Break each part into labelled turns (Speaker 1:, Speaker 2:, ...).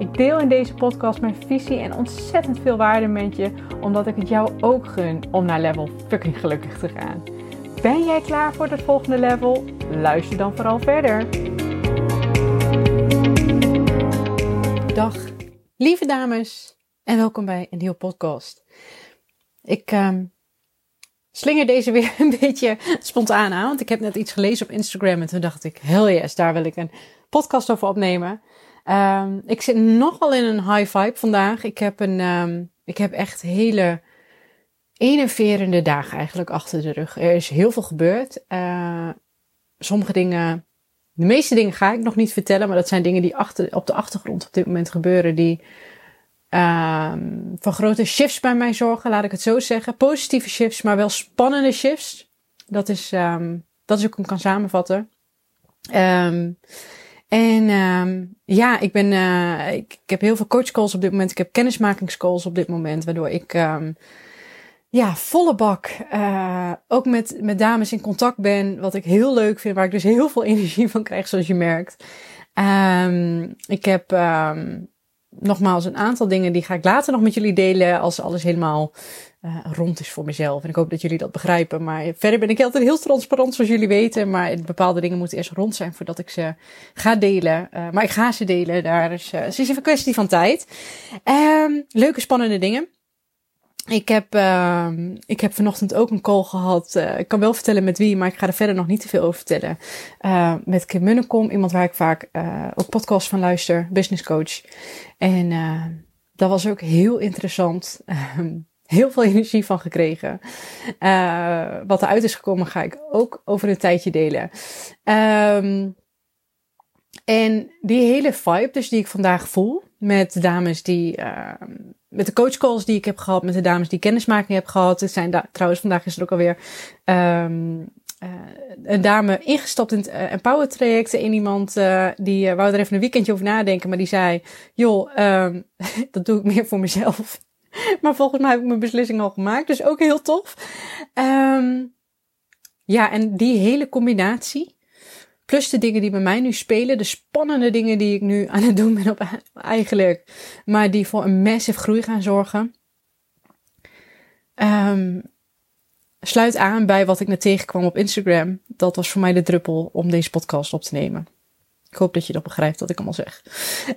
Speaker 1: Ik deel in deze podcast mijn visie en ontzettend veel waarde met je, omdat ik het jou ook gun om naar level fucking gelukkig te gaan. Ben jij klaar voor het volgende level? Luister dan vooral verder. Dag, lieve dames, en welkom bij een nieuwe podcast. Ik um, slinger deze weer een beetje spontaan aan, want ik heb net iets gelezen op Instagram en toen dacht ik, hell yes, daar wil ik een podcast over opnemen. Um, ik zit nogal in een high vibe vandaag. Ik heb, een, um, ik heb echt hele enerverende dagen eigenlijk achter de rug. Er is heel veel gebeurd. Uh, sommige dingen, de meeste dingen ga ik nog niet vertellen, maar dat zijn dingen die achter, op de achtergrond op dit moment gebeuren, die um, voor grote shifts bij mij zorgen, laat ik het zo zeggen. Positieve shifts, maar wel spannende shifts. Dat is, dat is hoe ik hem kan samenvatten. Um, en um, ja, ik ben, uh, ik, heb heel veel coachcalls op dit moment. Ik heb kennismakingscalls op dit moment, waardoor ik um, ja, volle bak uh, ook met, met dames in contact ben. Wat ik heel leuk vind, waar ik dus heel veel energie van krijg, zoals je merkt. Um, ik heb nogmaals een aantal dingen die ga ik later nog met jullie delen als alles helemaal uh, rond is voor mezelf. En ik hoop dat jullie dat begrijpen. Maar verder ben ik altijd heel transparant, zoals jullie weten. Maar bepaalde dingen moeten eerst rond zijn voordat ik ze ga delen. Uh, maar ik ga ze delen. Daar is, uh, het is even een kwestie van tijd. Um, leuke, spannende dingen. Ik heb, uh, ik heb vanochtend ook een call gehad. Uh, ik kan wel vertellen met wie, maar ik ga er verder nog niet te veel over vertellen. Uh, met Kim Munnekom, iemand waar ik vaak ook podcasts van luister, business coach. En dat was ook heel interessant. Ehm, heel veel energie van gekregen. Wat eruit is gekomen ga ik ook over een tijdje delen. Um, en die hele vibe dus die ik vandaag voel met dames die, uh, met de coachcalls die ik heb gehad, met de dames die kennismaking heb gehad. Het zijn trouwens vandaag is er ook alweer um, uh, een dame ingestapt in het uh, Empower traject. En iemand uh, die wou er even een weekendje over nadenken, maar die zei: Joh, um, dat doe ik meer voor mezelf. maar volgens mij heb ik mijn beslissing al gemaakt. Dus ook heel tof. Um, ja, en die hele combinatie. Plus de dingen die bij mij nu spelen. De spannende dingen die ik nu aan het doen ben op eigenlijk. Maar die voor een massive groei gaan zorgen. Um, sluit aan bij wat ik net tegenkwam op Instagram. Dat was voor mij de druppel om deze podcast op te nemen. Ik hoop dat je dat begrijpt wat ik allemaal zeg.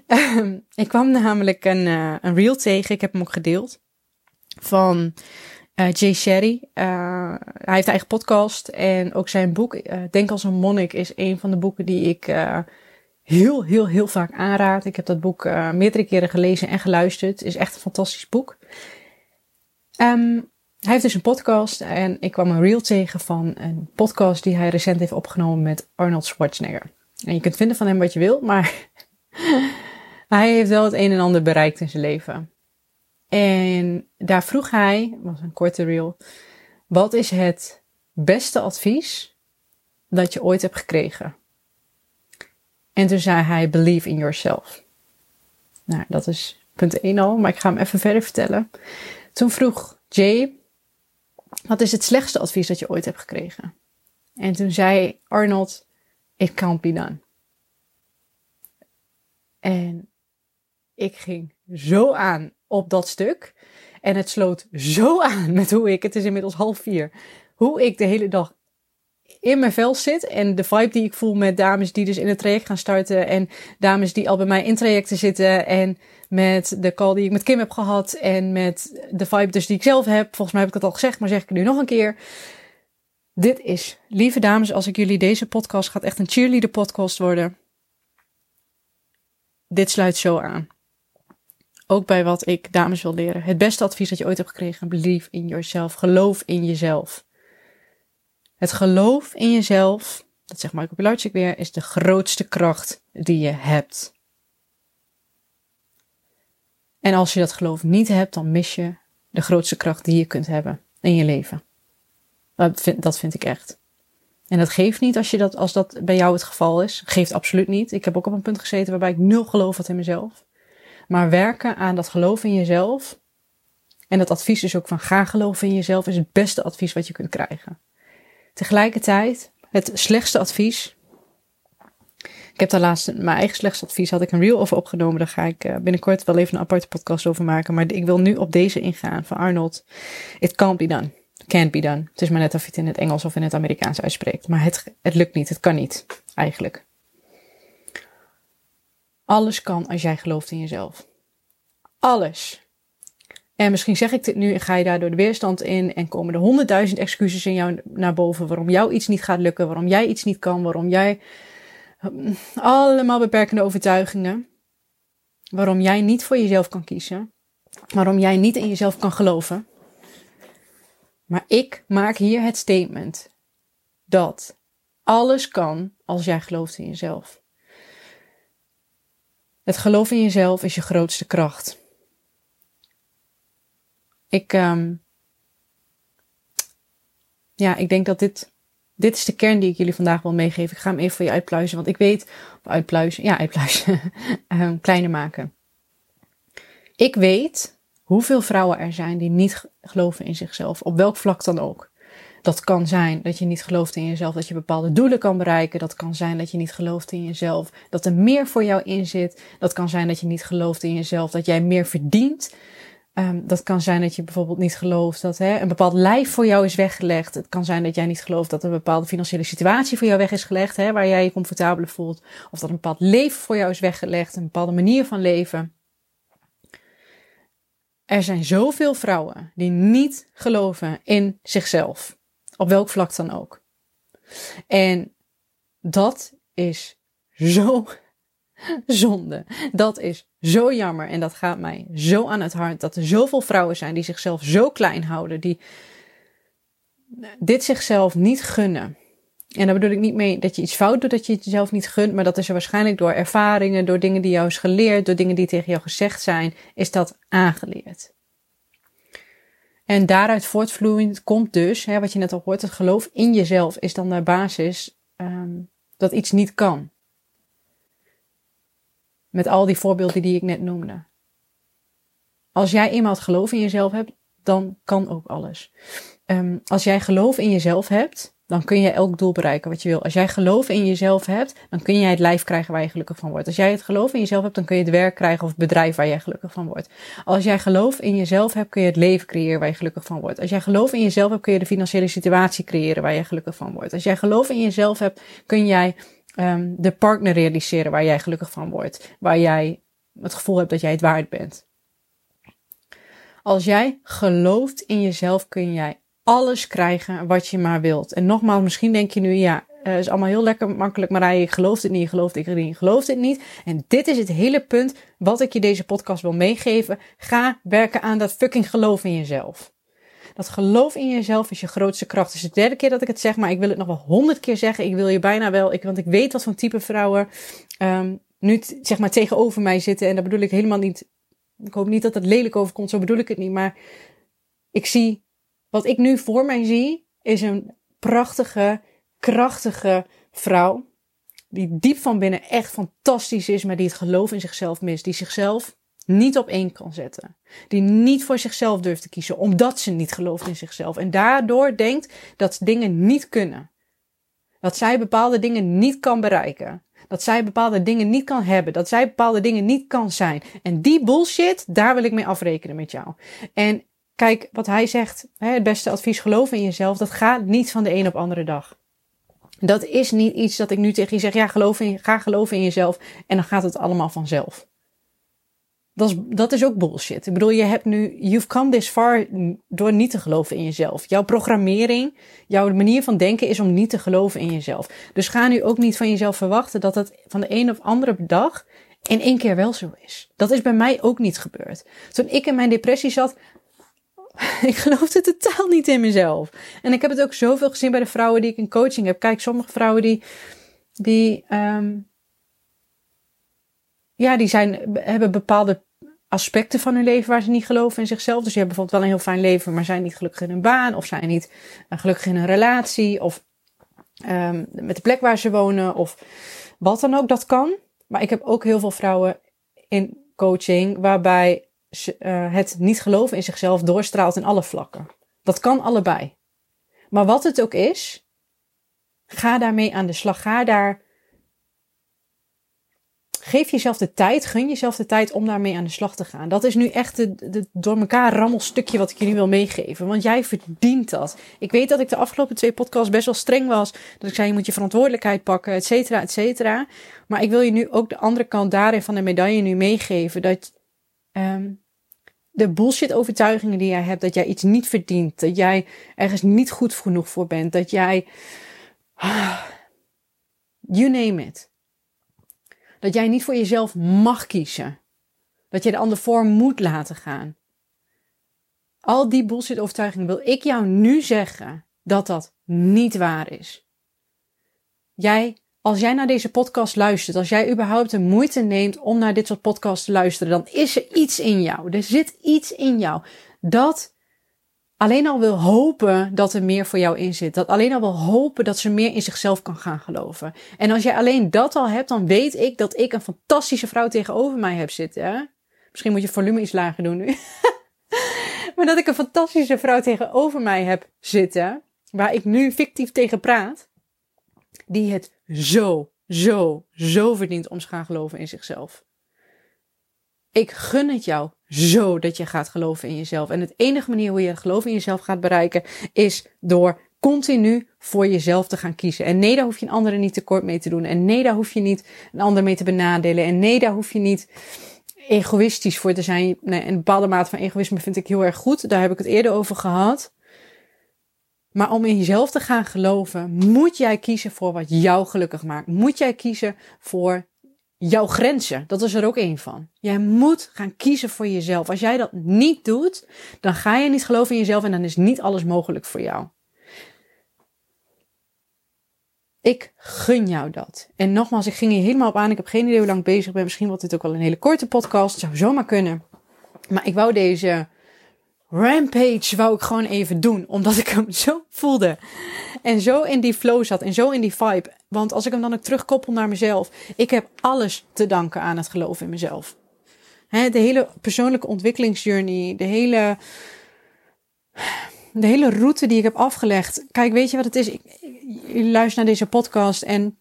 Speaker 1: Ehm, ik kwam namelijk een, uh, een reel tegen. Ik heb hem ook gedeeld. Van uh, Jay Sherry. Uh, hij heeft eigen podcast. En ook zijn boek, Denk als een monnik, is een van de boeken die ik heel, heel, heel vaak aanraad. Ik heb dat boek meerdere keren gelezen en geluisterd. Het is echt een fantastisch boek. Um, hij heeft dus een podcast en ik kwam een reel tegen van een podcast die hij recent heeft opgenomen met Arnold Schwarzenegger. En je kunt vinden van hem wat je wil, maar hij heeft wel het een en ander bereikt in zijn leven. En daar vroeg hij, was een korte reel, wat is het beste advies dat je ooit hebt gekregen? En toen zei hij, believe in yourself. Nou, dat is punt 1 al, maar ik ga hem even verder vertellen. Toen vroeg Jay, wat is het slechtste advies dat je ooit hebt gekregen? En toen zei Arnold, it can't be done. En ik ging zo aan op dat stuk. En het sloot zo aan met hoe ik, het is inmiddels half vier, hoe ik de hele dag in mijn vel zit. En de vibe die ik voel met dames die dus in het traject gaan starten. En dames die al bij mij in trajecten zitten. En met de call die ik met Kim heb gehad. En met de vibe dus die ik zelf heb. Volgens mij heb ik het al gezegd, maar zeg ik het nu nog een keer. Dit is, lieve dames, als ik jullie deze podcast gaat echt een cheerleader podcast worden. Dit sluit zo aan. Ook bij wat ik dames wil leren. Het beste advies dat je ooit hebt gekregen. Believe in yourself. Geloof in jezelf. Het geloof in jezelf, dat zegt Michael Pilarczyk weer, is de grootste kracht die je hebt. En als je dat geloof niet hebt, dan mis je de grootste kracht die je kunt hebben. in je leven. Dat vind, dat vind ik echt. En dat geeft niet als, je dat, als dat bij jou het geval is. Geeft absoluut niet. Ik heb ook op een punt gezeten waarbij ik nul geloof had in mezelf. Maar werken aan dat geloof in jezelf. En dat advies is ook van ga geloven in jezelf is het beste advies wat je kunt krijgen. Tegelijkertijd, het slechtste advies. Ik heb daar laatst mijn eigen slechtste advies, had ik een reel over opgenomen. Daar ga ik eh, binnenkort wel even een aparte podcast over maken. Maar ik wil nu op deze ingaan van Arnold. It can't be done. Can't be done. Het is maar net of je het in het Engels of in het Amerikaans uitspreekt. Maar het, het lukt niet. Het kan niet. Eigenlijk. Alles kan als jij gelooft in jezelf. Alles. En misschien zeg ik dit nu en ga je daardoor de weerstand in en komen er honderdduizend excuses in jou naar boven waarom jou iets niet gaat lukken, waarom jij iets niet kan, waarom jij hm, allemaal beperkende overtuigingen, waarom jij niet voor jezelf kan kiezen, waarom jij niet in jezelf kan geloven. Maar ik maak hier het statement dat alles kan als jij gelooft in jezelf. Het geloof in jezelf is je grootste kracht. Ik, um, ja, ik denk dat dit, dit is de kern die ik jullie vandaag wil meegeven. Ik ga hem even voor je uitpluizen, want ik weet, uitpluizen, ja, uitpluizen, um, kleiner maken. Ik weet hoeveel vrouwen er zijn die niet geloven in zichzelf, op welk vlak dan ook. Dat kan zijn dat je niet gelooft in jezelf, dat je bepaalde doelen kan bereiken. Dat kan zijn dat je niet gelooft in jezelf, dat er meer voor jou in zit. Dat kan zijn dat je niet gelooft in jezelf, dat jij meer verdient. Um, dat kan zijn dat je bijvoorbeeld niet gelooft dat hè, een bepaald lijf voor jou is weggelegd. Het kan zijn dat jij niet gelooft dat een bepaalde financiële situatie voor jou weg is gelegd, hè, waar jij je comfortabeler voelt. Of dat een bepaald leven voor jou is weggelegd, een bepaalde manier van leven. Er zijn zoveel vrouwen die niet geloven in zichzelf. Op welk vlak dan ook. En dat is zo zonde. Dat is zo jammer en dat gaat mij zo aan het hart dat er zoveel vrouwen zijn die zichzelf zo klein houden, die dit zichzelf niet gunnen. En daar bedoel ik niet mee dat je iets fout doet dat je het jezelf niet gunt, maar dat is er waarschijnlijk door ervaringen, door dingen die jou is geleerd, door dingen die tegen jou gezegd zijn, is dat aangeleerd. En daaruit voortvloeiend komt dus, hè, wat je net al hoort, het geloof in jezelf is dan de basis um, dat iets niet kan. Met al die voorbeelden die ik net noemde. Als jij eenmaal het geloof in jezelf hebt, dan kan ook alles. Um, als jij geloof in jezelf hebt, dan kun je elk doel bereiken wat je wil. Als jij geloof in jezelf hebt, dan kun jij het lijf krijgen waar je gelukkig van wordt. Als jij het geloof in jezelf hebt, dan kun je het werk krijgen of het bedrijf waar jij gelukkig van wordt. Als jij geloof in jezelf hebt, kun je het leven creëren waar je gelukkig van wordt. Als jij geloof in jezelf hebt, kun je de financiële situatie creëren waar je gelukkig van wordt. Als jij geloof in jezelf hebt, kun jij um, de partner realiseren waar jij gelukkig van wordt. Waar jij het gevoel hebt dat jij het waard bent. Als jij gelooft in jezelf, kun jij alles krijgen wat je maar wilt. En nogmaals, misschien denk je nu, ja, het is allemaal heel lekker makkelijk, maar je gelooft het niet, je gelooft het niet, je gelooft het niet. En dit is het hele punt wat ik je deze podcast wil meegeven. Ga werken aan dat fucking geloof in jezelf. Dat geloof in jezelf is je grootste kracht. Het is de derde keer dat ik het zeg, maar ik wil het nog wel honderd keer zeggen. Ik wil je bijna wel, ik, want ik weet wat voor type vrouwen um, nu zeg maar tegenover mij zitten. En dat bedoel ik helemaal niet. Ik hoop niet dat het lelijk overkomt, zo bedoel ik het niet. Maar ik zie, wat ik nu voor mij zie, is een prachtige, krachtige vrouw. Die diep van binnen echt fantastisch is, maar die het geloof in zichzelf mist. Die zichzelf niet op één kan zetten. Die niet voor zichzelf durft te kiezen, omdat ze niet gelooft in zichzelf. En daardoor denkt dat dingen niet kunnen. Dat zij bepaalde dingen niet kan bereiken. Dat zij bepaalde dingen niet kan hebben. Dat zij bepaalde dingen niet kan zijn. En die bullshit, daar wil ik mee afrekenen met jou. En kijk, wat hij zegt, het beste advies, geloof in jezelf. Dat gaat niet van de een op andere dag. Dat is niet iets dat ik nu tegen je zeg, ja, geloof in, ga geloven in jezelf. En dan gaat het allemaal vanzelf. Dat is, dat is ook bullshit. Ik bedoel, je hebt nu, you've come this far door niet te geloven in jezelf. Jouw programmering, jouw manier van denken is om niet te geloven in jezelf. Dus ga nu ook niet van jezelf verwachten dat het van de een of andere dag in één keer wel zo is. Dat is bij mij ook niet gebeurd. Toen ik in mijn depressie zat, ik geloofde totaal niet in mezelf. En ik heb het ook zoveel gezien bij de vrouwen die ik in coaching heb. Kijk, sommige vrouwen die, die, um, ja, die zijn, hebben bepaalde aspecten van hun leven waar ze niet geloven in zichzelf. Dus je hebt bijvoorbeeld wel een heel fijn leven, maar zijn niet gelukkig in hun baan. Of zijn niet uh, gelukkig in een relatie. Of um, met de plek waar ze wonen. Of wat dan ook, dat kan. Maar ik heb ook heel veel vrouwen in coaching waarbij uh, het niet geloven in zichzelf doorstraalt in alle vlakken. Dat kan allebei. Maar wat het ook is, ga daarmee aan de slag. Ga daar geef jezelf de tijd, gun jezelf de tijd om daarmee aan de slag te gaan. Dat is nu echt het door elkaar rammelstukje wat ik jullie wil meegeven. Want jij verdient dat. Ik weet dat ik de afgelopen twee podcasts best wel streng was. Dat ik zei, je moet je verantwoordelijkheid pakken, et cetera, et cetera. Maar ik wil je nu ook de andere kant daarin van de medaille nu meegeven. Dat um, de bullshit overtuigingen die jij hebt, dat jij iets niet verdient. Dat jij ergens niet goed genoeg voor bent. Dat jij... You name it dat jij niet voor jezelf mag kiezen. Dat je de ander voor moet laten gaan. Al die bullshit overtuigingen wil ik jou nu zeggen dat dat niet waar is. Jij, als jij naar deze podcast luistert, als jij überhaupt de moeite neemt om naar dit soort podcasts te luisteren, dan is er iets in jou. Er zit iets in jou dat alleen al wil hopen dat er meer voor jou in zit. Dat alleen al wil hopen dat ze meer in zichzelf kan gaan geloven. En als jij alleen dat al hebt, dan weet ik dat ik een fantastische vrouw tegenover mij heb zitten. Misschien moet je volume iets lager doen nu. maar dat ik een fantastische vrouw tegenover mij heb zitten, waar ik nu fictief tegen praat, die het zo, zo, zo verdient om te gaan geloven in zichzelf. Ik gun het jou zo dat je gaat geloven in jezelf. En het enige manier hoe je geloof in jezelf gaat bereiken is door continu voor jezelf te gaan kiezen. En nee, daar hoef je een andere niet tekort mee te doen. En nee, daar hoef je niet een ander mee te benadelen. En nee, daar hoef je niet egoïstisch voor te zijn. Nee, een bepaalde mate van egoïsme vind ik heel erg goed. Daar heb ik het eerder over gehad. Maar om in jezelf te gaan geloven, moet jij kiezen voor wat jou gelukkig maakt. Moet jij kiezen voor jouw grenzen. Dat is er ook één van. Jij moet gaan kiezen voor jezelf. Als jij dat niet doet, dan ga je niet geloven in jezelf en dan is niet alles mogelijk voor jou. Ik gun jou dat. En nogmaals, ik ging hier helemaal op aan. Ik heb geen idee hoe lang ik bezig ben. Misschien wordt dit ook wel een hele korte podcast. Zou zomaar kunnen. Maar ik wou deze rampage wou ik gewoon even doen. Omdat ik hem zo voelde. En zo in die flow zat. En zo in die vibe. Want als ik hem dan ook terugkoppel naar mezelf. Ik heb alles te danken aan het geloof in mezelf. De hele persoonlijke ontwikkelingsjourney. De hele... De hele route die ik heb afgelegd. Kijk, weet je wat het is? Ik, je luistert naar deze podcast en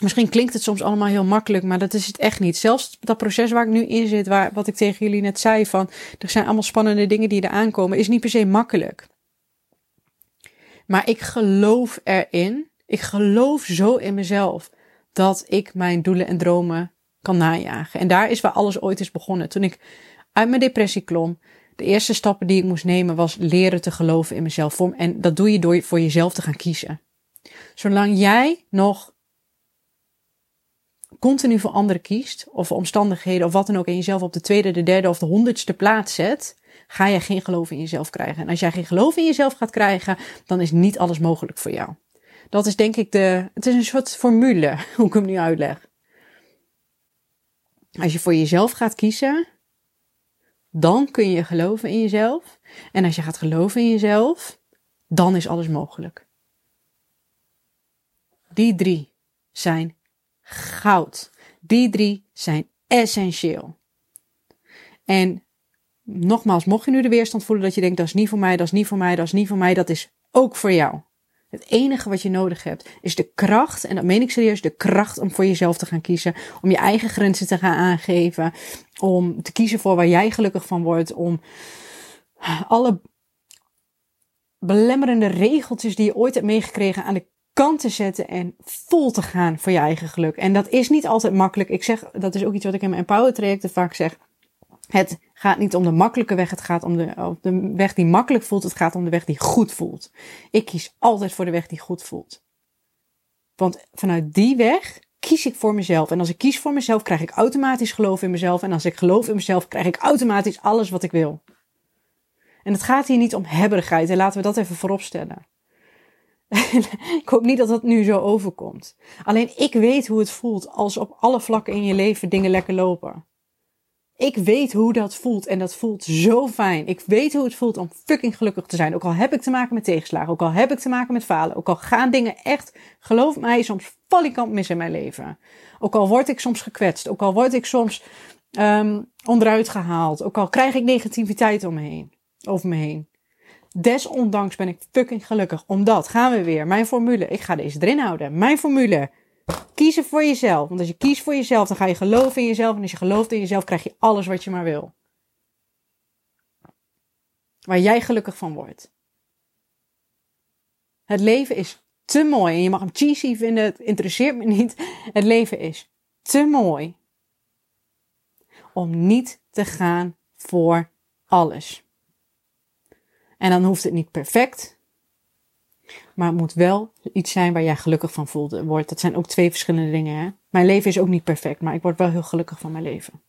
Speaker 1: Misschien klinkt het soms allemaal heel makkelijk, maar dat is het echt niet. Zelfs dat proces waar ik nu in zit, waar, wat ik tegen jullie net zei, van er zijn allemaal spannende dingen die er aankomen, is niet per se makkelijk. Maar ik geloof erin, ik geloof zo in mezelf, dat ik mijn doelen en dromen kan najagen. En daar is waar alles ooit is begonnen. Toen ik uit mijn depressie klom, de eerste stappen die ik moest nemen was leren te geloven in mezelf. En dat doe je door voor jezelf te gaan kiezen. Zolang jij nog continu voor anderen kiest, of omstandigheden of wat dan ook, en jezelf op de tweede, de derde of de honderdste plaats zet, ga je geen geloof in jezelf krijgen. En als jij geen geloof in jezelf gaat krijgen, dan is niet alles mogelijk voor jou. Dat is denk ik de, het is een soort formule, hoe ik hem nu uitleg. Als je voor jezelf gaat kiezen, dan kun je geloven in jezelf. En als je gaat geloven in jezelf, dan is alles mogelijk. Die drie zijn goud. Die drie zijn essentieel. En nogmaals, mocht je nu de weerstand voelen dat je denkt, dat is niet voor mij, dat is niet voor mij, dat is niet voor mij, dat is ook voor jou. Het enige wat je nodig hebt is de kracht, en dat meen ik serieus, de kracht om voor jezelf te gaan kiezen, om je eigen grenzen te gaan aangeven, om te kiezen voor waar jij gelukkig van wordt, om alle belemmerende regeltjes die je ooit hebt meegekregen aan de kant te zetten en vol te gaan voor je eigen geluk. En dat is niet altijd makkelijk. Ik zeg, dat is ook iets wat ik in mijn Empower trajecten vaak zeg. Het gaat niet om de makkelijke weg, het gaat om de, de weg die makkelijk voelt, het gaat om de weg die goed voelt. Ik kies altijd voor de weg die goed voelt. Want vanuit die weg kies ik voor mezelf. En als ik kies voor mezelf, krijg ik automatisch geloof in mezelf. En als ik geloof in mezelf, krijg ik automatisch alles wat ik wil. En het gaat hier niet om hebberigheid. En laten we dat even voorop stellen. ik hoop niet dat dat nu zo overkomt. Alleen ik weet hoe het voelt als op alle vlakken in je leven dingen lekker lopen. Ik weet hoe dat voelt en dat voelt zo fijn. Ik weet hoe het voelt om fucking gelukkig te zijn. Ook al heb ik te maken met tegenslagen, ook al heb ik te maken met falen, ook al gaan dingen echt, geloof mij, soms valikant mis in mijn leven. Ook al word ik soms gekwetst, ook al word ik soms um, onderuit gehaald, ook al krijg ik negativiteit om me heen, over me heen. Desondanks ben ik fucking gelukkig. Omdat, gaan we weer, mijn formule. Ik ga deze erin houden. Mijn formule. Kiezen voor jezelf. Want als je kiest voor jezelf, dan ga je geloven in jezelf. En als je gelooft in jezelf, krijg je alles wat je maar wil. Waar jij gelukkig van wordt. Het leven is te mooi. En je mag hem cheesy vinden, het interesseert me niet. Het leven is te mooi. Om niet te gaan voor alles. En dan hoeft het niet perfect. Maar het moet wel iets zijn waar jij gelukkig van voelt, wordt. Dat zijn ook twee verschillende dingen. Hè? Mijn leven is ook niet perfect, maar ik word wel heel gelukkig van mijn leven.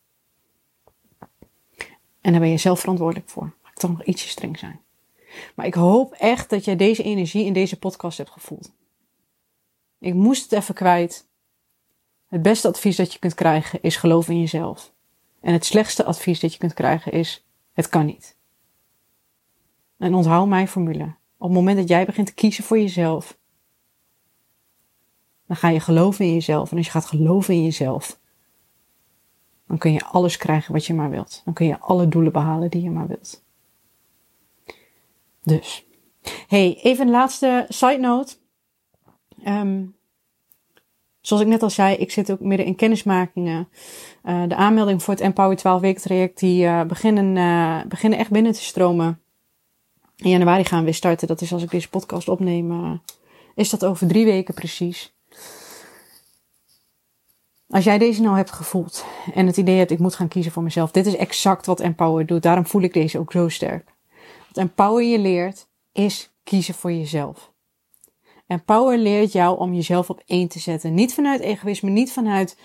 Speaker 1: En daar ben je zelf verantwoordelijk voor. Mag ik toch nog ietsje streng zijn. Maar ik hoop echt dat jij deze energie in deze podcast hebt gevoeld. Ik moest het even kwijt. Het beste advies dat je kunt krijgen is geloof in jezelf. En het slechtste advies dat je kunt krijgen is het kan niet. En onthoud mijn formule. Op het moment dat jij begint te kiezen voor jezelf, dan ga je geloven in jezelf. En als je gaat geloven in jezelf, dan kun je alles krijgen wat je maar wilt. Dan kun je alle doelen behalen die je maar wilt. Dus. Hey, even een laatste side note. Um, zoals ik net al zei, ik zit ook midden in kennismakingen. Uh, de aanmelding voor het Empower 12 week traject, die uh, beginnen, uh, beginnen echt binnen te stromen. In januari gaan we weer starten. Dat is als ik deze podcast opneem. Uh, is dat over drie weken precies. Als jij deze nou hebt gevoeld en het idee hebt, ik moet gaan kiezen voor mezelf. Dit is exact wat Empower doet. Daarom voel ik deze ook zo sterk. Wat Empower je leert, is kiezen voor jezelf. Empower leert jou om jezelf op één te zetten. Niet vanuit egoïsme, niet vanuit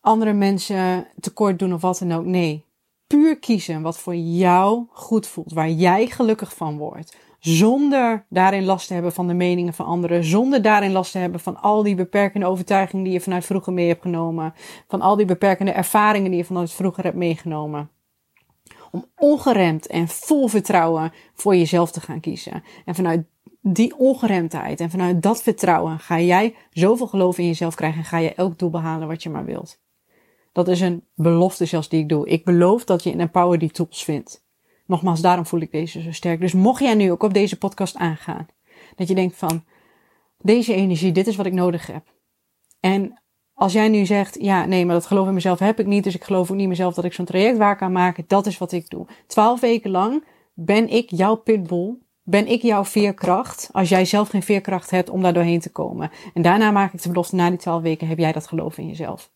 Speaker 1: andere mensen tekort doen of wat dan ook. Nee, puur kiezen wat voor jou goed voelt, waar jij gelukkig van wordt. Zonder daarin last te hebben van de meningen van anderen. Zonder daarin last te hebben van al die beperkende overtuigingen die je vanuit vroeger mee hebt genomen. Van al die beperkende ervaringen die je vanuit vroeger hebt meegenomen. Om ongeremd en vol vertrouwen voor jezelf te gaan kiezen. En vanuit die ongeremdheid en vanuit dat vertrouwen ga jij zoveel geloof in jezelf krijgen en ga je elk doel behalen wat je maar wilt. Dat is een belofte zelfs die ik doe. Ik beloof dat je in Empower die tools vindt. Nogmaals, daarom voel ik deze zo sterk. Dus mocht jij nu ook op deze podcast aangaan, dat je denkt van, deze energie, dit is wat ik nodig heb. En als jij nu zegt, ja, nee, maar dat geloof in mezelf heb ik niet, dus ik geloof ook niet mezelf dat ik zo'n traject waar kan maken, dat is wat ik doe. Twaalf weken lang ben ik jouw pitbull, ben ik jouw veerkracht, als jij zelf geen veerkracht hebt om daar doorheen te komen. En daarna maak ik de belofte, na die twaalf weken heb jij dat geloof in jezelf.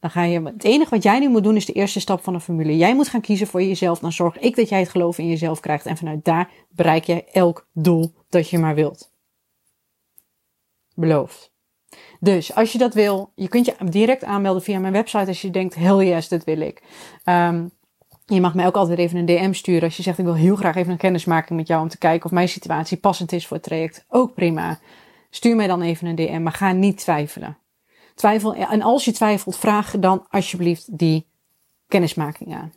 Speaker 1: Dan ga je, het enige wat jij nu moet doen is de eerste stap van een formule. Jij moet gaan kiezen voor jezelf. Dan zorg ik dat jij het geloof in jezelf krijgt. En vanuit daar bereik jij elk doel dat je maar wilt. Beloofd. Dus als je dat wil, je kunt je direct aanmelden via mijn website als je denkt, hell yes, dat wil ik. Um, je mag mij ook altijd even een DM sturen als je zegt, ik wil heel graag even een kennismaking met jou om te kijken of mijn situatie passend is voor het traject. Ook prima. Stuur mij dan even een DM, maar ga niet twijfelen twijfel, en als je twijfelt, vraag dan alsjeblieft die kennismaking aan.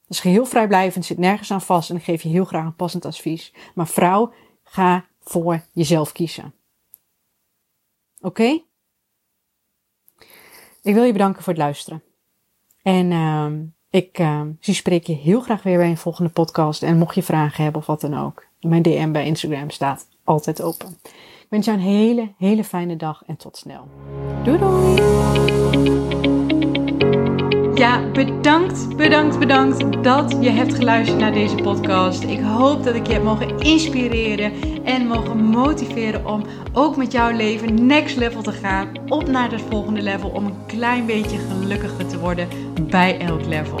Speaker 1: Dat is geheel vrijblijvend, zit nergens aan vast en ik geef je heel graag een passend advies. Maar vrouw, ga voor jezelf kiezen. Oké? Ik wil je bedanken voor het luisteren. En uh, ik uh, zie spreek je heel graag weer bij een volgende podcast. En mocht je vragen hebben of wat dan ook, mijn DM bij Instagram staat altijd open. Wens jou een hele, hele fijne dag en tot snel. Doei doei! Ja, bedankt, bedankt, bedankt dat je hebt geluisterd naar deze podcast. Ik hoop dat ik je heb mogen inspireren en mogen motiveren om ook met jouw leven next level te gaan. Op naar het volgende level om een klein beetje gelukkiger te worden bij elk level.